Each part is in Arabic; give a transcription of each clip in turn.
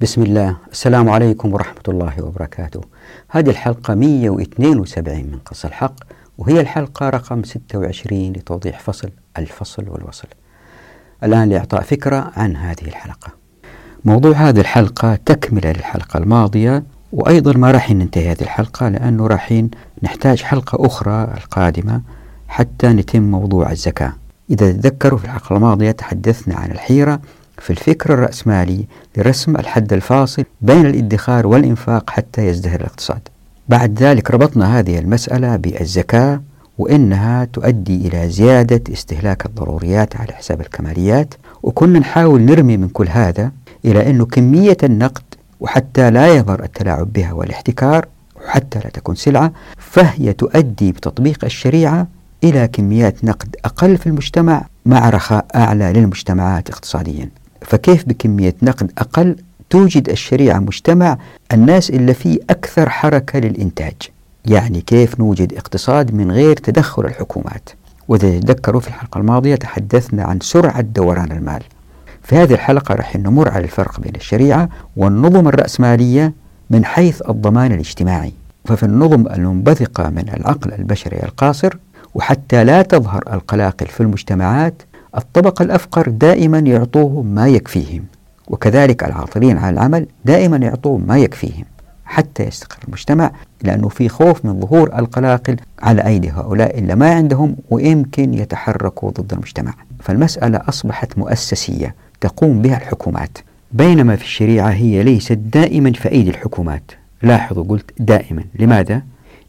بسم الله. السلام عليكم ورحمة الله وبركاته. هذه الحلقة 172 من قص الحق وهي الحلقة رقم 26 لتوضيح فصل الفصل والوصل. الآن لإعطاء فكرة عن هذه الحلقة. موضوع هذه الحلقة تكملة للحلقة الماضية وأيضا ما راح ننتهي هذه الحلقة لأنه راح نحتاج حلقة أخرى القادمة حتى نتم موضوع الزكاة. إذا تذكروا في الحلقة الماضية تحدثنا عن الحيرة في الفكر الرأسمالي لرسم الحد الفاصل بين الادخار والإنفاق حتى يزدهر الاقتصاد. بعد ذلك ربطنا هذه المسألة بالزكاة وإنها تؤدي إلى زيادة استهلاك الضروريات على حساب الكماليات وكنا نحاول نرمي من كل هذا إلى أنه كمية النقد وحتى لا يظهر التلاعب بها والاحتكار وحتى لا تكون سلعة فهي تؤدي بتطبيق الشريعة إلى كميات نقد أقل في المجتمع مع رخاء أعلى للمجتمعات اقتصاديا. فكيف بكمية نقد أقل توجد الشريعة مجتمع الناس اللي فيه أكثر حركة للإنتاج؟ يعني كيف نوجد اقتصاد من غير تدخل الحكومات؟ وإذا تذكروا في الحلقة الماضية تحدثنا عن سرعة دوران المال. في هذه الحلقة راح نمر على الفرق بين الشريعة والنظم الرأسمالية من حيث الضمان الاجتماعي. ففي النظم المنبثقة من العقل البشري القاصر وحتى لا تظهر القلاقل في المجتمعات الطبقة الأفقر دائما يعطوهم ما يكفيهم وكذلك العاطلين عن العمل دائما يعطوهم ما يكفيهم حتى يستقر المجتمع لأنه في خوف من ظهور القلاقل على أيدي هؤلاء اللي ما عندهم ويمكن يتحركوا ضد المجتمع. فالمسألة أصبحت مؤسسية تقوم بها الحكومات. بينما في الشريعة هي ليست دائما في أيدي الحكومات. لاحظوا قلت دائما. لماذا؟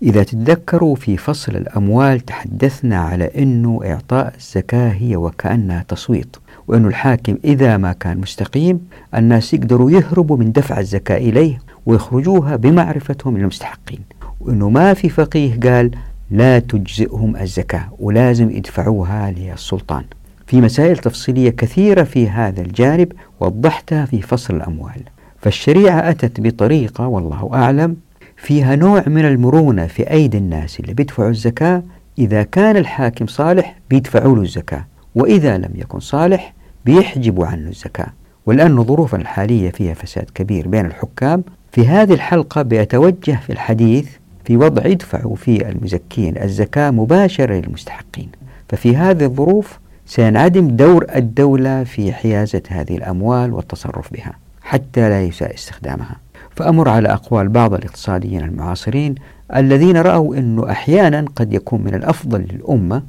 إذا تتذكروا في فصل الأموال تحدثنا على أنه إعطاء الزكاة هي وكأنها تصويت وأنه الحاكم إذا ما كان مستقيم الناس يقدروا يهربوا من دفع الزكاة إليه ويخرجوها بمعرفتهم للمستحقين وأنه ما في فقيه قال لا تجزئهم الزكاة ولازم يدفعوها للسلطان. في مسائل تفصيلية كثيرة في هذا الجانب وضحتها في فصل الأموال. فالشريعة أتت بطريقة والله أعلم فيها نوع من المرونة في أيدي الناس اللي بيدفعوا الزكاة. إذا كان الحاكم صالح بيدفعوا له الزكاة وإذا لم يكن صالح بيحجبوا عنه الزكاة. ولأن ظروفنا الحالية فيها فساد كبير بين الحكام. في هذه الحلقة بيتوجه في الحديث في وضع يدفعوا فيه المزكين الزكاة مباشرة للمستحقين. ففي هذه الظروف سينعدم دور الدولة في حيازة هذه الأموال والتصرف بها حتى لا يساء استخدامها. فأمر على أقوال بعض الاقتصاديين المعاصرين الذين رأوا أنه أحيانا قد يكون من الأفضل للأمة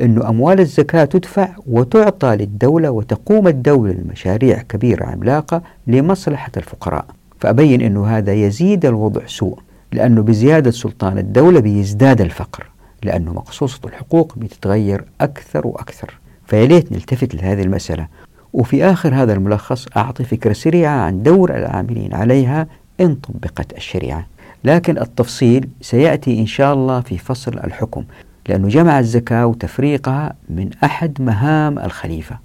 أنه أموال الزكاة تدفع وتعطى للدولة وتقوم الدولة لمشاريع كبيرة عملاقة لمصلحة الفقراء. فأبين أنه هذا يزيد الوضع سوء لأنه بزيادة سلطان الدولة بيزداد الفقر لأنه مقصوصة الحقوق بتتغير أكثر وأكثر. فيليت نلتفت لهذه المسألة. وفي آخر هذا الملخص أعطي فكرة سريعة عن دور العاملين عليها إن طبقت الشريعة. لكن التفصيل سيأتي إن شاء الله في فصل الحكم لأنه جمع الزكاة وتفريقها من أحد مهام الخليفة.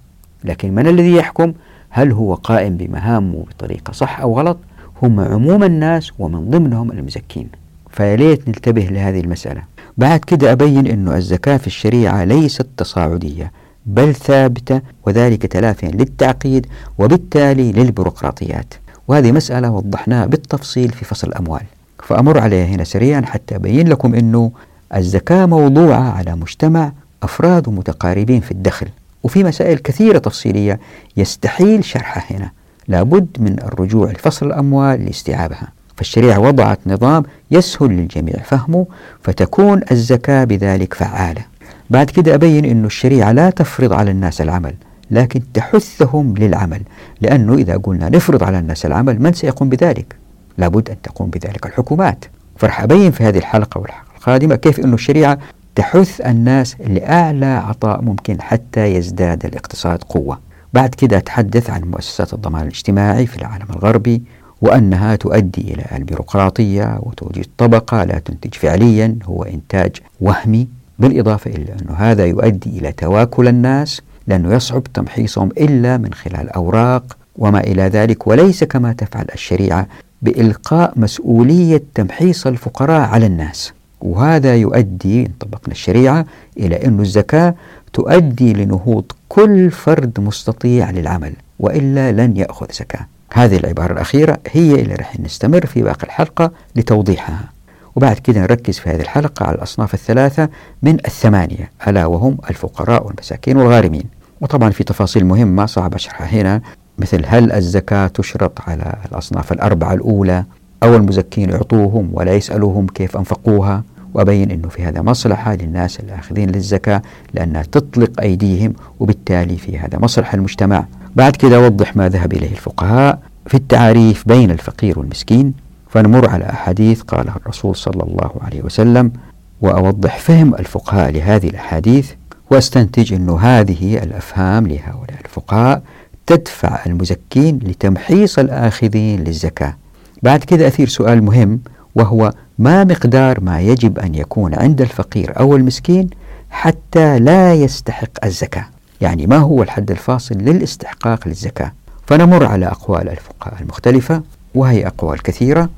لكن من الذي يحكم؟ هل هو قائم بمهامه بطريقة صح أو غلط؟ هم عموم الناس ومن ضمنهم المزكين. فيليت ننتبه لهذه المسألة. بعد كده أبين أن الزكاة في الشريعة ليست تصاعدية بل ثابتة وذلك تلافيا للتعقيد وبالتالي للبيروقراطيات. وهذه مسألة وضحناها بالتفصيل في فصل الأموال. فأمر عليها هنا سريعا حتى أبين لكم أنه الزكاة موضوعة على مجتمع أفراد متقاربين في الدخل وفي مسائل كثيرة تفصيلية يستحيل شرحها هنا. لابد من الرجوع لفصل الأموال لاستيعابها. فالشريعة وضعت نظام يسهل للجميع فهمه فتكون الزكاة بذلك فعالة. بعد كده أبين أن الشريعة لا تفرض على الناس العمل. لكن تحثهم للعمل. لأنه إذا قلنا نفرض على الناس العمل من سيقوم بذلك؟ لابد أن تقوم بذلك الحكومات. فرح أبين في هذه الحلقة والحلقة القادمة كيف أن الشريعة تحث الناس لأعلى عطاء ممكن حتى يزداد الاقتصاد قوة. بعد كده أتحدث عن مؤسسات الضمان الاجتماعي في العالم الغربي وأنها تؤدي إلى البيروقراطية وتوجد طبقة لا تنتج فعليا هو إنتاج وهمي. بالإضافة إلى أنه هذا يؤدي إلى تواكل الناس لأنه يصعب تمحيصهم إلا من خلال أوراق وما إلى ذلك وليس كما تفعل الشريعة بإلقاء مسؤولية تمحيص الفقراء على الناس. وهذا يؤدي إن طبقنا الشريعة إلى أن الزكاة تؤدي لنهوض كل فرد مستطيع للعمل وإلا لن يأخذ زكاة. هذه العبارة الأخيرة هي اللي رح نستمر في باقي الحلقة لتوضيحها. وبعد كده نركز في هذه الحلقة على الأصناف الثلاثة من الثمانية ألا وهم الفقراء والمساكين والغارمين. وطبعا في تفاصيل مهمة صعب أشرحها هنا مثل هل الزكاة تشرط على الأصناف الأربعة الأولى أو المزكين يعطوهم ولا يسألوهم كيف أنفقوها؟ وأبين أنه في هذا مصلحة للناس الآخذين للزكاة لأنها تطلق أيديهم وبالتالي في هذا مصلحة المجتمع. بعد كده أوضح ما ذهب إليه الفقهاء في التعريف بين الفقير والمسكين. فنمر على أحاديث قالها الرسول صلى الله عليه وسلم وأوضح فهم الفقهاء لهذه الأحاديث واستنتج أن هذه الأفهام لهؤلاء الفقهاء تدفع المزكين لتمحيص الآخذين للزكاة. بعد كده أثير سؤال مهم وهو ما مقدار ما يجب أن يكون عند الفقير أو المسكين حتى لا يستحق الزكاة؟ يعني ما هو الحد الفاصل للاستحقاق للزكاة؟ فنمر على أقوال الفقهاء المختلفة وهي أقوال كثيرة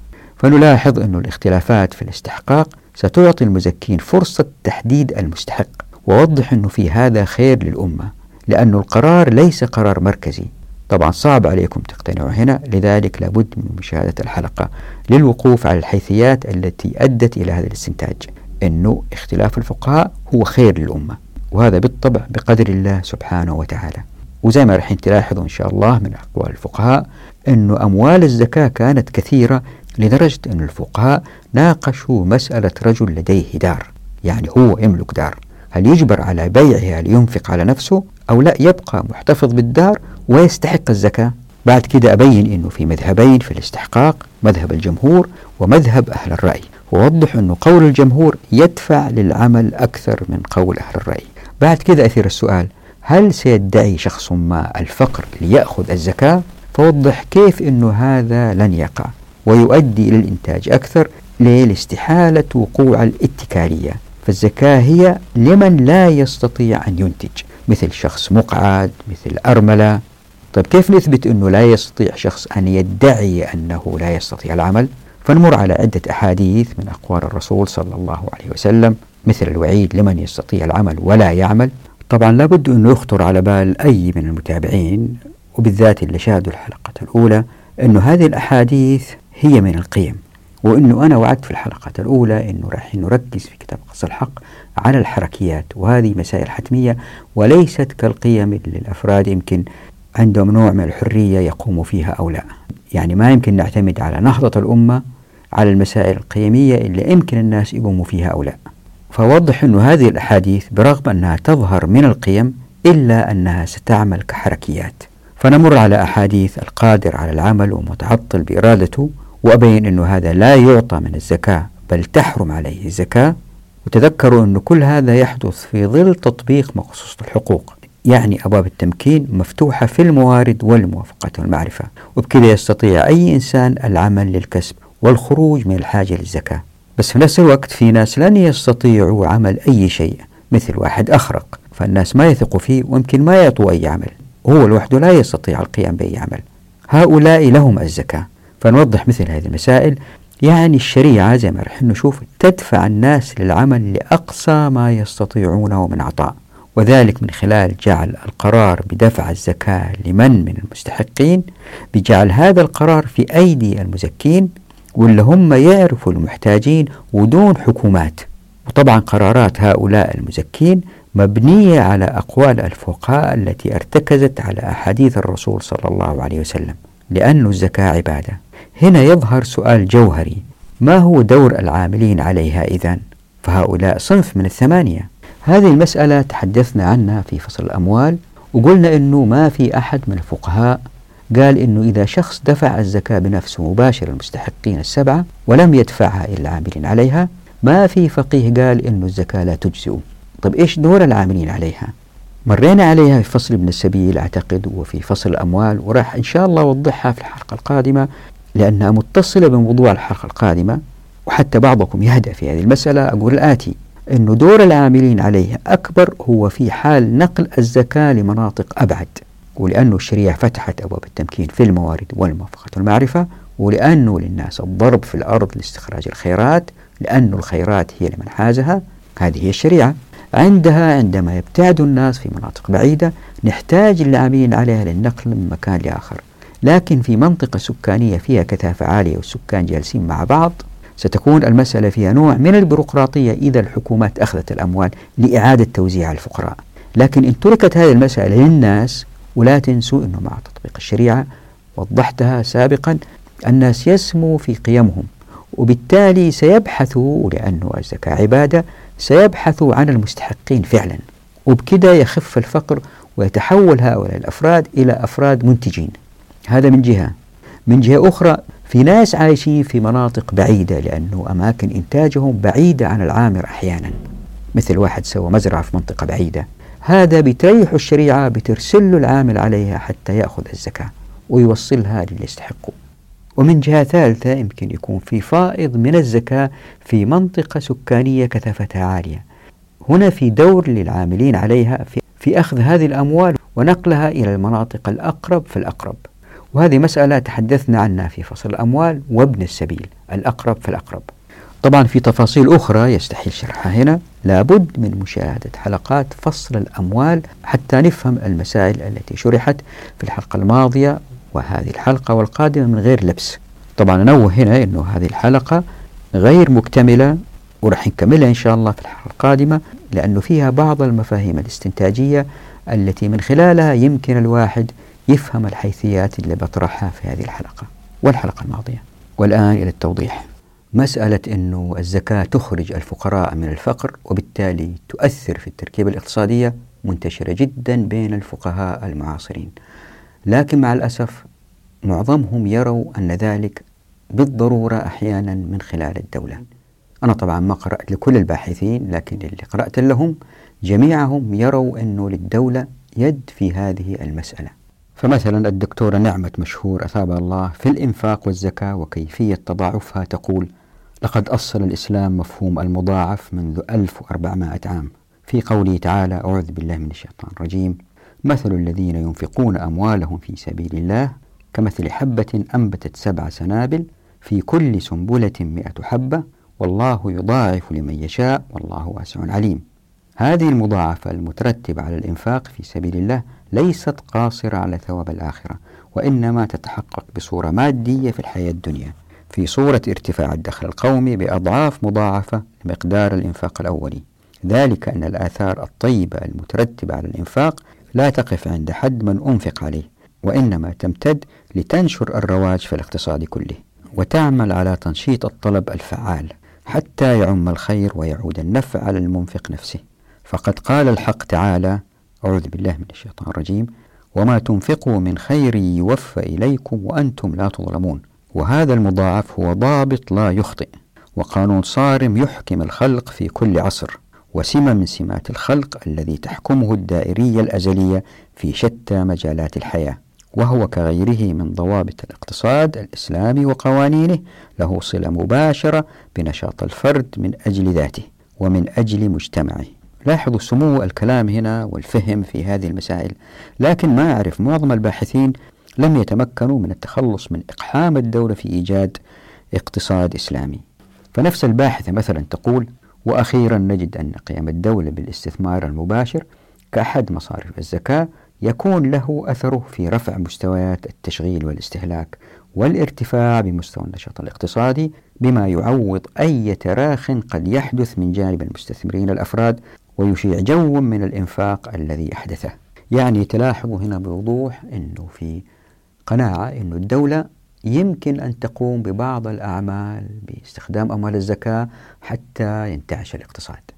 فنلاحظ أن الاختلافات في الاستحقاق ستعطي المزكين فرصة تحديد المستحق. ووضح أنه في هذا خير للأمة لأن القرار ليس قرار مركزي. طبعا صعب عليكم تقتنعوا هنا لذلك لابد من مشاهدة الحلقة للوقوف على الحيثيات التي أدت إلى هذا الاستنتاج. أنه اختلاف الفقهاء هو خير للأمة وهذا بالطبع بقدر الله سبحانه وتعالى. وزي ما رح تلاحظوا إن شاء الله من أقوال الفقهاء أنه أموال الزكاة كانت كثيرة لدرجة أن الفقهاء ناقشوا مسألة رجل لديه دار يعني هو يملك دار. هل يجبر على بيعها لينفق على نفسه أو لا؟ يبقى محتفظ بالدار ويستحق الزكاة. بعد كده أبين أنه في مذهبين في الاستحقاق مذهب الجمهور ومذهب أهل الرأي. ووضح أنه قول الجمهور يدفع للعمل أكثر من قول أهل الرأي. بعد كده أثير السؤال هل سيدعي شخص ما الفقر ليأخذ الزكاة؟ فوضح كيف أنه هذا لن يقع. ويؤدي إلى الإنتاج أكثر؟ لاستحالة وقوع الاتكالية. فالزكاة هي لمن لا يستطيع أن ينتج مثل شخص مقعد مثل أرملة. طيب كيف نثبت أنه لا يستطيع شخص أن يدعي أنه لا يستطيع العمل؟ فنمر على عدة أحاديث من أقوال الرسول صلى الله عليه وسلم مثل الوعيد لمن يستطيع العمل ولا يعمل. طبعا لابد أنه يخطر على بال أي من المتابعين وبالذات اللي شاهدوا الحلقة الأولى أنه هذه الأحاديث هي من القيم. وأنه أنا وعدت في الحلقة الأولى أنه راح نركز في كتاب قص الحق على الحركيات وهذه مسائل حتمية وليست كالقيم اللي الأفراد يمكن عندهم نوع من الحرية يقوموا فيها أو لا. يعني ما يمكن نعتمد على نهضة الأمة على المسائل القيمية اللي يمكن الناس يقوموا فيها أو لا. فوضح أن هذه الأحاديث برغم أنها تظهر من القيم إلا أنها ستعمل كحركيات. فنمر على أحاديث القادر على العمل ومتعطل بإرادته وأبين أن هذا لا يعطى من الزكاة بل تحرم عليه الزكاة. وتذكروا أن كل هذا يحدث في ظل تطبيق مقصوصة الحقوق يعني أبواب التمكين مفتوحة في الموارد والموافقة والمعرفة. وبكذا يستطيع أي إنسان العمل للكسب والخروج من الحاجة للزكاة. بس في نفس الوقت في ناس لن يستطيعوا عمل أي شيء مثل واحد أخرق فالناس ما يثقوا فيه ويمكن ما يعطوا أي عمل. هو لوحده لا يستطيع القيام بأي عمل. هؤلاء لهم الزكاة. فنوضح مثل هذه المسائل. يعني الشريعة زي ما رح نشوف تدفع الناس للعمل لأقصى ما يستطيعونه من عطاء وذلك من خلال جعل القرار بدفع الزكاة لمن من المستحقين بجعل هذا القرار في أيدي المزكين واللي هم يعرفوا المحتاجين ودون حكومات. وطبعا قرارات هؤلاء المزكين مبنية على أقوال الفقهاء التي ارتكزت على أحاديث الرسول صلى الله عليه وسلم لأن الزكاة عبادة. هنا يظهر سؤال جوهري. ما هو دور العاملين عليها إذا فهؤلاء صنف من الثمانية. هذه المسألة تحدثنا عنها في فصل الأموال وقلنا أنه ما في أحد من الفقهاء قال أنه إذا شخص دفع الزكاة بنفسه مباشر المستحقين السبعة ولم يدفعها إلى العاملين عليها ما في فقيه قال أنه الزكاة لا تجزئ. طيب إيش دور العاملين عليها؟ مرينا عليها في فصل ابن السبيل أعتقد وفي فصل الأموال وراح إن شاء الله أوضحها في الحلقة القادمة. لأنها متصلة بموضوع الحلقة القادمة وحتى بعضكم يهدأ في هذه المسألة. أقول الآتي أن دور العاملين عليها أكبر هو في حال نقل الزكاة لمناطق أبعد ولأنه الشريعة فتحت أبواب التمكين في الموارد والموافقة والمعرفة ولأنه للناس الضرب في الأرض لاستخراج الخيرات لأن الخيرات هي لمن حازها هذه هي الشريعة. عندها عندما يبتعد الناس في مناطق بعيدة نحتاج العاملين عليها للنقل من مكان لآخر. لكن في منطقة سكانية فيها كثافة عالية والسكان جالسين مع بعض ستكون المسألة فيها نوع من البيروقراطية إذا الحكومات أخذت الأموال لإعادة توزيع الفقراء. لكن إن تركت هذه المسألة للناس ولا تنسوا أنه مع تطبيق الشريعة وضحتها سابقا الناس يسمو في قيمهم وبالتالي سيبحثوا لأنه الزكاة عبادة سيبحثوا عن المستحقين فعلا. وبكده يخف الفقر ويتحول هؤلاء الأفراد إلى أفراد منتجين. هذا من جهة. من جهة أخرى في ناس عايشين في مناطق بعيدة لأنه أماكن إنتاجهم بعيدة عن العامر أحيانا. مثل واحد سوى مزرعة في منطقة بعيدة. هذا بتريح الشريعة بترسل له العامل عليها حتى يأخذ الزكاة ويوصلها للي يستحقوا ومن جهة ثالثة يمكن يكون في فائض من الزكاة في منطقة سكانية كثافتها عالية. هنا في دور للعاملين عليها في, في أخذ هذه الأموال ونقلها إلى المناطق الأقرب فالأقرب وهذه مسألة تحدثنا عنها في فصل الأموال وابن السبيل الأقرب فالأقرب. طبعا في تفاصيل أخرى يستحيل شرحها هنا. لابد من مشاهدة حلقات فصل الأموال حتى نفهم المسائل التي شرحت في الحلقة الماضية وهذه الحلقة والقادمة من غير لبس. طبعا أنوه هنا أنه هذه الحلقة غير مكتملة ورح نكملها إن شاء الله في الحلقة القادمة لأنه فيها بعض المفاهيم الاستنتاجية التي من خلالها يمكن الواحد يفهم الحيثيات اللي بطرحها في هذه الحلقة والحلقة الماضية. والآن إلى التوضيح. مسألة أنه الزكاة تخرج الفقراء من الفقر وبالتالي تؤثر في التركيبة الاقتصادية منتشرة جدا بين الفقهاء المعاصرين. لكن مع الأسف معظمهم يروا أن ذلك بالضرورة أحيانا من خلال الدولة. أنا طبعا ما قرأت لكل الباحثين لكن اللي قرأت لهم جميعهم يروا أنه للدولة يد في هذه المسألة. فمثلا الدكتورة نعمة مشهور أثابها الله في الإنفاق والزكاة وكيفية تضاعفها تقول لقد أصل الإسلام مفهوم المضاعف منذ 1400 عام. في قوله تعالى أعوذ بالله من الشيطان الرجيم مثل الذين ينفقون أموالهم في سبيل الله كمثل حبة أنبتت سبع سنابل في كل سنبلة مئة حبة والله يضاعف لمن يشاء والله واسع عليم. هذه المضاعفة المترتبة على الإنفاق في سبيل الله ليست قاصرة على ثواب الآخرة وإنما تتحقق بصورة مادية في الحياة الدنيا في صورة ارتفاع الدخل القومي بأضعاف مضاعفة لمقدار الإنفاق الأولي. ذلك أن الآثار الطيبة المترتبة على الإنفاق لا تقف عند حد من أنفق عليه وإنما تمتد لتنشر الرواج في الاقتصاد كله وتعمل على تنشيط الطلب الفعال حتى يعم الخير ويعود النفع على المنفق نفسه. فقد قال الحق تعالى أعوذ بالله من الشيطان الرجيم. وما تنفقوا من خير يوفى إليكم وأنتم لا تظلمون. وهذا المضاعف هو ضابط لا يخطئ. وقانون صارم يحكم الخلق في كل عصر. وسمة من سمات الخلق الذي تحكمه الدائرية الأزلية في شتى مجالات الحياة. وهو كغيره من ضوابط الاقتصاد الإسلامي وقوانينه. له صلة مباشرة بنشاط الفرد من أجل ذاته ومن أجل مجتمعه. لاحظوا سمو الكلام هنا والفهم في هذه المسائل لكن ما أعرف معظم الباحثين لم يتمكنوا من التخلص من إقحام الدولة في إيجاد اقتصاد إسلامي. فنفس الباحثة مثلا تقول وأخيرا نجد أن قيام الدولة بالاستثمار المباشر كأحد مصارف الزكاة يكون له أثره في رفع مستويات التشغيل والاستهلاك والارتفاع بمستوى النشاط الاقتصادي بما يعوض أي تراخ قد يحدث من جانب المستثمرين الأفراد ويشيع جو من الإنفاق الذي أحدثه. يعني تلاحظوا هنا بوضوح أنه في قناعة أن الدولة يمكن أن تقوم ببعض الأعمال باستخدام أموال الزكاة حتى ينتعش الاقتصاد.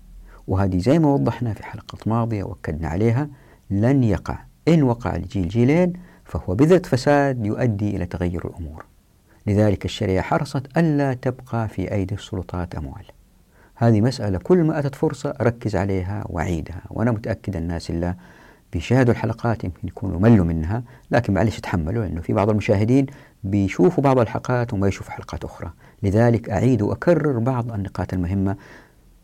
وهذه زي ما وضحنا في حلقة ماضية وأكدنا عليها لن يقع. إن وقع الجيل جيلين فهو بذرة فساد يؤدي إلى تغير الأمور. لذلك الشريعة حرصت ألا تبقى في أيدي السلطات أموال. هذه مسألة كل ما أتت فرصة ركز عليها وعيدها وأنا متأكد الناس اللي بيشاهدوا الحلقات يمكن يكونوا ملوا منها لكن معلش تحملوا لأنه في بعض المشاهدين بيشوفوا بعض الحلقات وما يشوفوا حلقات أخرى. لذلك أعيد وأكرر بعض النقاط المهمة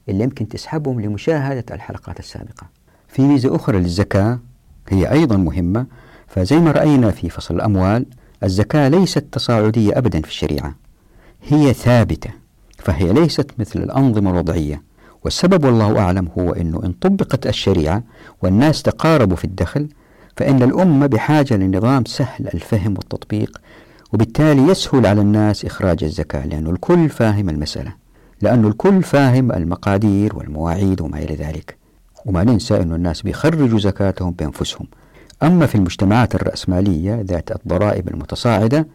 اللي يمكن تسحبهم لمشاهدة الحلقات السابقة. في ميزة أخرى للزكاة هي أيضا مهمة فزي ما رأينا في فصل الأموال الزكاة ليست تصاعدية أبدا في الشريعة هي ثابتة. فهي ليست مثل الأنظمة الوضعية. والسبب والله أعلم هو أنه إن طبقت الشريعة والناس تقاربوا في الدخل فإن الأمة بحاجة لنظام سهل الفهم والتطبيق وبالتالي يسهل على الناس إخراج الزكاة لأن الكل فاهم المسألة. لأن الكل فاهم المقادير والمواعيد وما إلى ذلك. وما ننسى أن الناس بيخرجوا زكاتهم بأنفسهم. أما في المجتمعات الرأسمالية ذات الضرائب المتصاعدة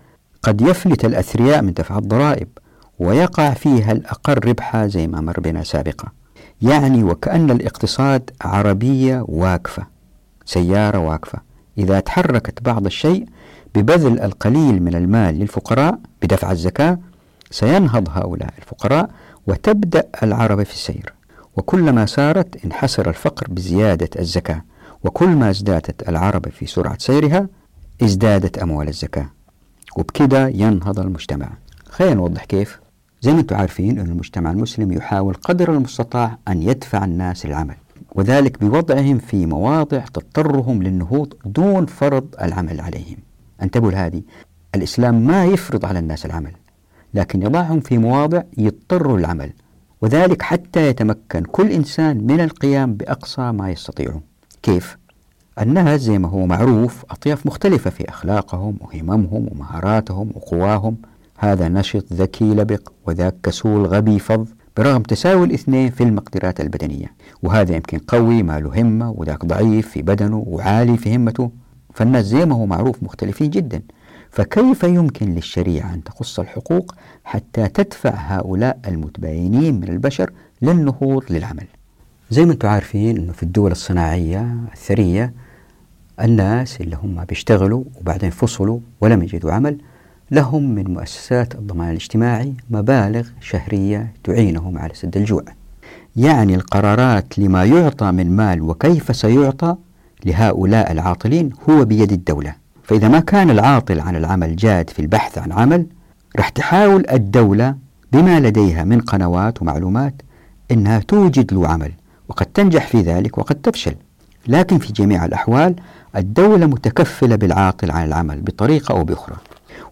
قد يفلت الأثرياء من دفع الضرائب. ويقع فيها الأقل ربحا زي ما مر بنا سابقا. يعني وكأن الاقتصاد عربية واقفة سيارة واقفة. إذا تحركت بعض الشيء ببذل القليل من المال للفقراء بدفع الزكاة سينهض هؤلاء الفقراء وتبدأ العربة في السير. وكلما سارت انحسر الفقر بزيادة الزكاة وكل ما ازدادت العربة في سرعة سيرها ازدادت أموال الزكاة. وبكده ينهض المجتمع. خلينا نوضح كيف. زي ما أنتم عارفين أن المجتمع المسلم يحاول قدر المستطاع أن يدفع الناس للعمل وذلك بوضعهم في مواضع تضطرهم للنهوض دون فرض العمل عليهم. انتبهوا لهذه. الإسلام ما يفرض على الناس العمل لكن يضعهم في مواضع يضطروا للعمل وذلك حتى يتمكن كل إنسان من القيام بأقصى ما يستطيعه. كيف؟ الناس زي ما هو معروف أطياف مختلفة في أخلاقهم وهممهم ومهاراتهم وقواهم. هذا نشط ذكي لبق وذاك كسول غبي فظ برغم تساوي الاثنين في المقدرات البدنية. وهذا يمكن قوي ما له همة وذاك ضعيف في بدنه وعالي في همته. فالناس زي ما هو معروف مختلفين جدا. فكيف يمكن للشريعة أن تقص الحقوق حتى تدفع هؤلاء المتباينين من البشر للنهوض للعمل؟ زي ما أنتم عارفين أنه في الدول الصناعية الثرية الناس اللي هم بيشتغلوا وبعدين فصلوا ولم يجدوا عمل لهم من مؤسسات الضمان الاجتماعي مبالغ شهرية تعينهم على سد الجوع. يعني القرارات لما يعطى من مال وكيف سيعطى لهؤلاء العاطلين هو بيد الدولة. فإذا ما كان العاطل عن العمل جاد في البحث عن عمل راح تحاول الدولة بما لديها من قنوات ومعلومات أنها توجد له عمل وقد تنجح في ذلك وقد تفشل. لكن في جميع الأحوال الدولة متكفلة بالعاطل عن العمل بطريقة أو بأخرى.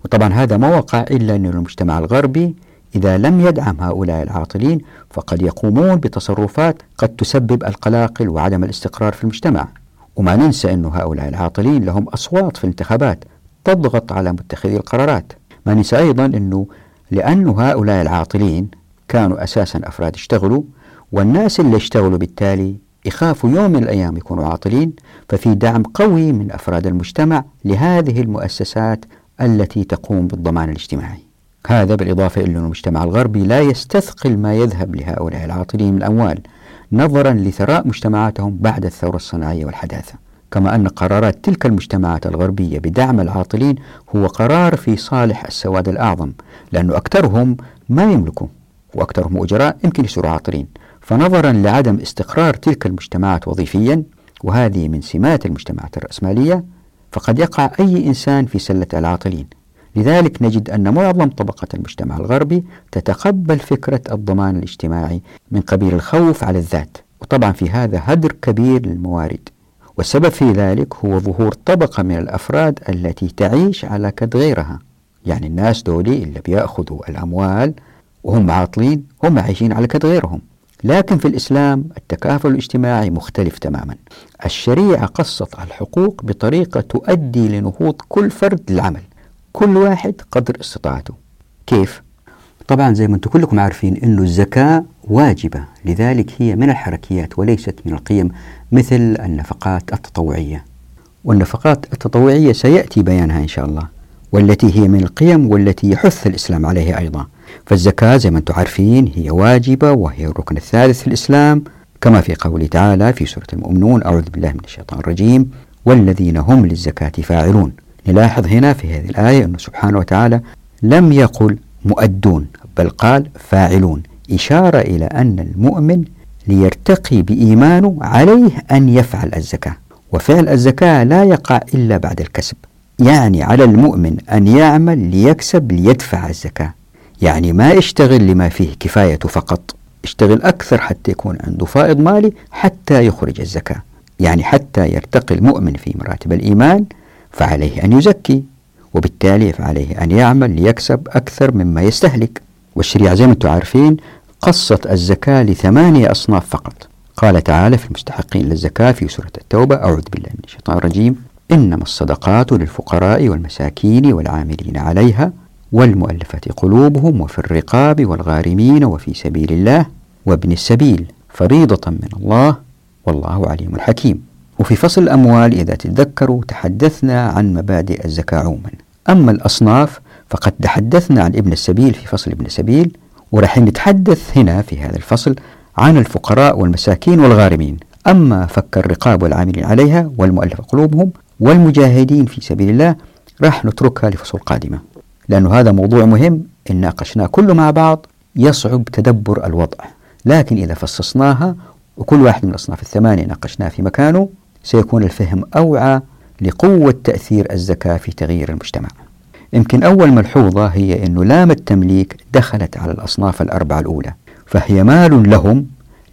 وطبعا هذا ما وقع إلا أن المجتمع الغربي إذا لم يدعم هؤلاء العاطلين فقد يقومون بتصرفات قد تسبب القلاقل وعدم الاستقرار في المجتمع. وما ننسى أن هؤلاء العاطلين لهم أصوات في الانتخابات تضغط على متخذي القرارات. ما ننسى أيضا أنه لأن هؤلاء العاطلين كانوا أساسا أفراد اشتغلوا والناس اللي اشتغلوا بالتالي يخافوا يوم من الأيام يكونوا عاطلين ففي دعم قوي من أفراد المجتمع لهذه المؤسسات التي تقوم بالضمان الاجتماعي. هذا بالإضافة إلى أن المجتمع الغربي لا يستثقل ما يذهب لهؤلاء العاطلين من الأموال نظرا لثراء مجتمعاتهم بعد الثورة الصناعية والحداثة. كما أن قرارات تلك المجتمعات الغربية بدعم العاطلين هو قرار في صالح السواد الأعظم لأنه أكثرهم ما يملكوا وأكثرهم أجراء يمكن يصيروا عاطلين. فنظرا لعدم استقرار تلك المجتمعات وظيفيا وهذه من سمات المجتمعات الرأسمالية فقد يقع أي إنسان في سلة العاطلين. لذلك نجد أن معظم طبقة المجتمع الغربي تتقبل فكرة الضمان الاجتماعي من قبيل الخوف على الذات وطبعا في هذا هدر كبير للموارد. والسبب في ذلك هو ظهور طبقة من الأفراد التي تعيش على كد غيرها. يعني الناس دولي اللي بيأخذوا الأموال وهم عاطلين هم عايشين على كد غيرهم. لكن في الإسلام التكافل الاجتماعي مختلف تماما. الشريعة قصت الحقوق بطريقة تؤدي لنهوض كل فرد للعمل. كل واحد قدر استطاعته. كيف؟ طبعا زي ما أنتم كلكم عارفين إنه الزكاة واجبة. لذلك هي من الحركيات وليست من القيم مثل النفقات التطوعية. والنفقات التطوعية سيأتي بيانها إن شاء الله والتي هي من القيم والتي يحث الإسلام عليها أيضا. فالزكاة زي ما أنتم عارفين هي واجبة وهي الركن الثالث في الإسلام كما في قوله تعالى في سورة المؤمنون أعوذ بالله من الشيطان الرجيم والذين هم للزكاة فاعلون نلاحظ هنا في هذه الآية أنه سبحانه وتعالى لم يقل مؤدون بل قال فاعلون إشارة إلى أن المؤمن ليرتقي بإيمانه عليه أن يفعل الزكاة. وفعل الزكاة لا يقع إلا بعد الكسب يعني على المؤمن أن يعمل ليكسب ليدفع الزكاة. يعني ما يشتغل لما فيه كفايته فقط. اشتغل أكثر حتى يكون عنده فائض مالي حتى يخرج الزكاة. يعني حتى يرتقي المؤمن في مراتب الإيمان فعليه أن يزكي وبالتالي فعليه أن يعمل ليكسب أكثر مما يستهلك. والشريعة زي ما أنتم عارفين قصت الزكاة لثمانية أصناف فقط. قال تعالى في المستحقين للزكاة في سورة التوبة أعوذ بالله من الشيطان الرجيم. إنما الصدقات للفقراء والمساكين والعاملين عليها والمؤلفة قلوبهم وفي الرقاب والغارمين وفي سبيل الله وابن السبيل فريضة من الله والله عليم حكيم. وفي فصل الأموال إذا تتذكروا تحدثنا عن مبادئ الزكاة عموما. أما الأصناف فقد تحدثنا عن ابن السبيل في فصل ابن السبيل ورح نتحدث هنا في هذا الفصل عن الفقراء والمساكين والغارمين. أما فك الرقاب والعاملين عليها والمؤلف قلوبهم والمجاهدين في سبيل الله راح نتركها لفصول قادمة. لأن هذا موضوع مهم. إن ناقشناه كله مع بعض يصعب تدبر الوضع. لكن إذا فصصناها وكل واحد من الأصناف الثمانية ناقشناه في مكانه سيكون الفهم أوعى لقوة تأثير الزكاة في تغيير المجتمع. يمكن أول ملحوظة هي أن لام التمليك دخلت على الأصناف الأربعة الأولى فهي مال لهم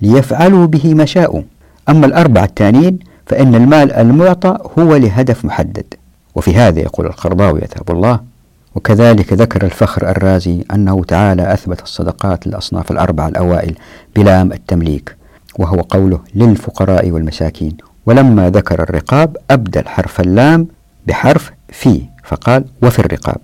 ليفعلوا به ما شاءوا. أما الأربعة الثانيين فإن المال المعطى هو لهدف محدد. وفي هذا يقول القرضاوي يذهب الله وكذلك ذكر الفخر الرازي أنه تعالى أثبت الصدقات للأصناف الأربعة الأوائل بلام التمليك وهو قوله للفقراء والمساكين ولما ذكر الرقاب أبدل حرف اللام بحرف في فقال وفي الرقاب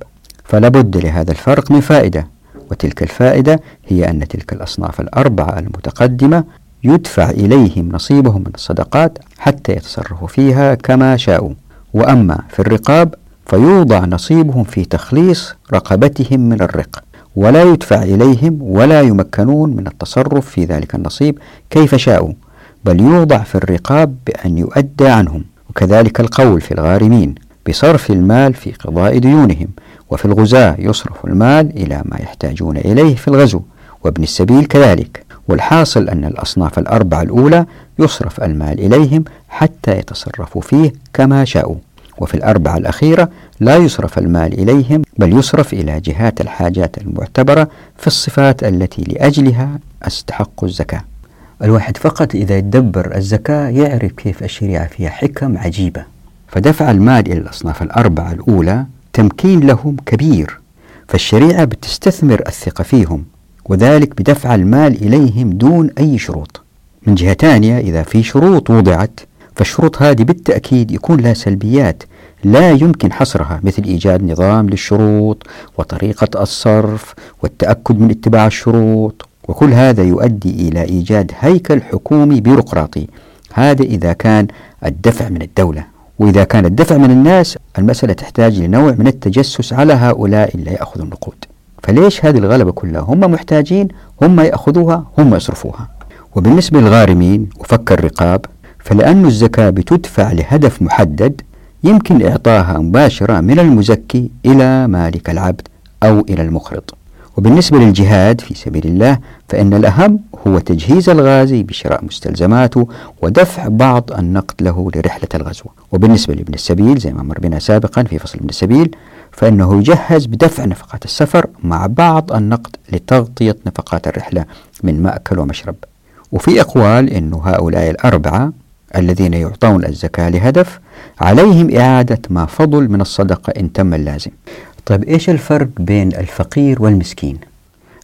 فلا بد لهذا الفرق من فائدة وتلك الفائدة هي أن تلك الأصناف الأربعة المتقدمة يدفع إليهم نصيبهم من الصدقات حتى يتصرفوا فيها كما شاءوا. وأما في الرقاب فيوضع نصيبهم في تخليص رقبتهم من الرق ولا يدفع إليهم ولا يمكنون من التصرف في ذلك النصيب كيف شاءوا بل يوضع في الرقاب بأن يؤدى عنهم وكذلك القول في الغارمين بصرف المال في قضاء ديونهم وفي الغزاة يصرف المال إلى ما يحتاجون إليه في الغزو وابن السبيل كذلك والحاصل أن الأصناف الأربعة الأولى يصرف المال إليهم حتى يتصرفوا فيه كما شاءوا. وفي الأربعة الأخيرة لا يصرف المال إليهم بل يصرف إلى جهات الحاجات المعتبرة في الصفات التي لأجلها أستحق الزكاة. الواحد فقط إذا يدبر الزكاة يعرف كيف الشريعة فيها حكم عجيبة. فدفع المال إلى الأصناف الأربعة الأولى تمكين لهم كبير فالشريعة بتستثمر الثقة فيهم وذلك بدفع المال إليهم دون أي شروط. من جهة ثانية إذا في شروط وضعت فالشروط هذه بالتأكيد يكون لها سلبيات. لا يمكن حصرها مثل إيجاد نظام للشروط وطريقة الصرف والتأكد من اتباع الشروط. وكل هذا يؤدي إلى إيجاد هيكل حكومي بيروقراطي. هذا إذا كان الدفع من الدولة. وإذا كان الدفع من الناس المسألة تحتاج لنوع من التجسس على هؤلاء اللي يأخذوا النقود فليش هذه الغلبة كلها؟ هم محتاجين هم يأخذوها هم يصرفوها. وبالنسبة للغارمين وفك الرقاب فلأن الزكاة بتدفع لهدف محدد يمكن إعطاها مباشرة من المزكي إلى مالك العبد أو إلى المقرض وبالنسبة للجهاد في سبيل الله فإن الأهم هو تجهيز الغازي بشراء مستلزماته ودفع بعض النقد له لرحلة الغزو. وبالنسبة لابن السبيل زي ما مر بنا سابقا في فصل ابن السبيل فإنه يجهز بدفع نفقات السفر مع بعض النقد لتغطية نفقات الرحلة من مأكل ومشرب. وفي أقوال أن هؤلاء الأربعة الذين يعطون الزكاة لهدف عليهم إعادة ما فضل من الصدقة إن تم اللازم. طيب إيش الفرق بين الفقير والمسكين؟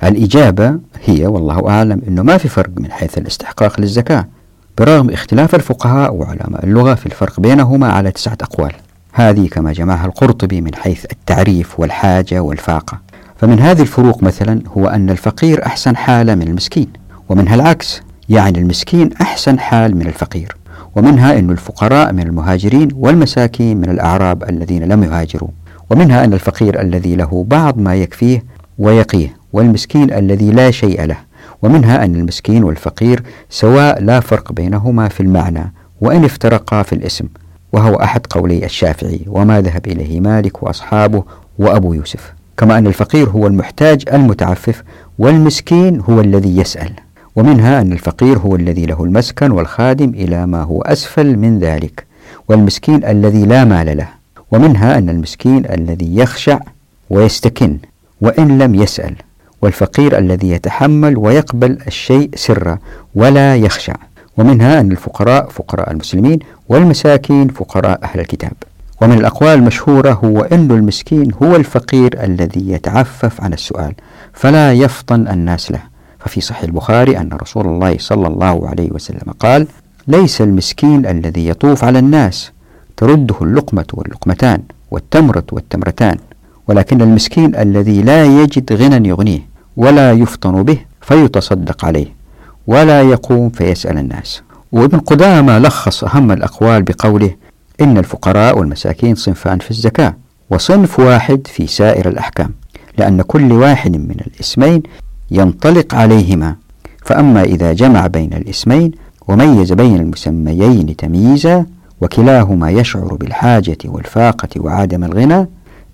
الإجابة هي والله أعلم أنه ما في فرق من حيث الاستحقاق للزكاة برغم اختلاف الفقهاء وعلماء اللغة في الفرق بينهما على تسعة أقوال. هذه كما جمعها القرطبي من حيث التعريف والحاجة والفاقة. فمن هذه الفروق مثلا هو أن الفقير أحسن حالة من المسكين ومنها العكس يعني المسكين أحسن حال من الفقير. ومنها أن الفقراء من المهاجرين والمساكين من الأعراب الذين لم يهاجروا ومنها أن الفقير الذي له بعض ما يكفيه ويقيه والمسكين الذي لا شيء له ومنها أن المسكين والفقير سواء لا فرق بينهما في المعنى وإن افترقا في الاسم وهو أحد قولي الشافعي وما ذهب إليه مالك وأصحابه وأبو يوسف. كما أن الفقير هو المحتاج المتعفف والمسكين هو الذي يسأل. ومنها أن الفقير هو الذي له المسكن والخادم إلى ما هو أسفل من ذلك والمسكين الذي لا مال له ومنها أن المسكين الذي يخشع ويستكن وإن لم يسأل والفقير الذي يتحمل ويقبل الشيء سرا ولا يخشع ومنها أن الفقراء فقراء المسلمين والمساكين فقراء أهل الكتاب. ومن الأقوال المشهورة هو أن المسكين هو الفقير الذي يتعفف عن السؤال فلا يفطن الناس له. ففي صحيح البخاري أن رسول الله صلى الله عليه وسلم قال ليس المسكين الذي يطوف على الناس ترده اللقمة واللقمتان والتمرة والتمرتان ولكن المسكين الذي لا يجد غنى يغنيه ولا يفطن به فيتصدق عليه ولا يقوم فيسأل الناس. وابن قدامة لخص أهم الأقوال بقوله إن الفقراء والمساكين صنفان في الزكاة وصنف واحد في سائر الأحكام لأن كل واحد من الاسمين ينطلق عليهما. فأما إذا جمع بين الاسمين وميز بين المسميين تمييزا وكلاهما يشعر بالحاجة والفاقة وعدم الغنى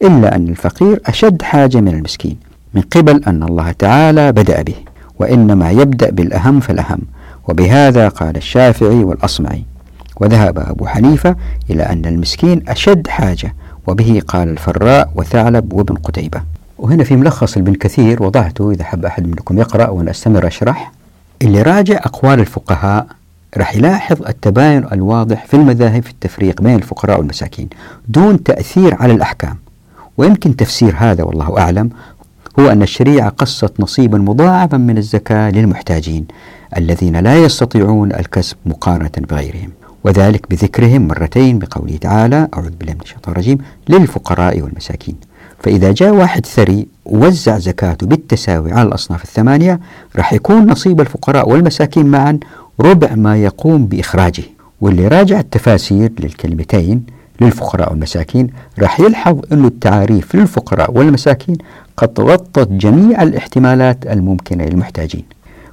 إلا أن الفقير أشد حاجة من المسكين من قبل أن الله تعالى بدأ به وإنما يبدأ بالأهم فالأهم. وبهذا قال الشافعي والأصمعي. وذهب أبو حنيفة إلى أن المسكين أشد حاجة وبه قال الفراء وثعلب وابن قتيبة. وهنا في ملخص ابن كثير وضعته إذا حب أحد منكم يقرأ وأنا أستمر أشرح. اللي راجع أقوال الفقهاء راح يلاحظ التباين الواضح في المذاهب في التفريق بين الفقراء والمساكين دون تأثير على الأحكام. ويمكن تفسير هذا والله أعلم هو أن الشريعة قصت نصيبا مضاعفا من الزكاة للمحتاجين الذين لا يستطيعون الكسب مقارنة بغيرهم وذلك بذكرهم مرتين بقوله تعالى أعوذ بالله من الشيطان الرجيم للفقراء والمساكين. فإذا جاء واحد ثري ووزع زكاته بالتساوي على الأصناف الثمانية راح يكون نصيب الفقراء والمساكين معا ربع ما يقوم بإخراجه. واللي راجع التفاسير للكلمتين للفقراء والمساكين راح يلحظ أن التعاريف للفقراء والمساكين قد غطت جميع الاحتمالات الممكنة للمحتاجين.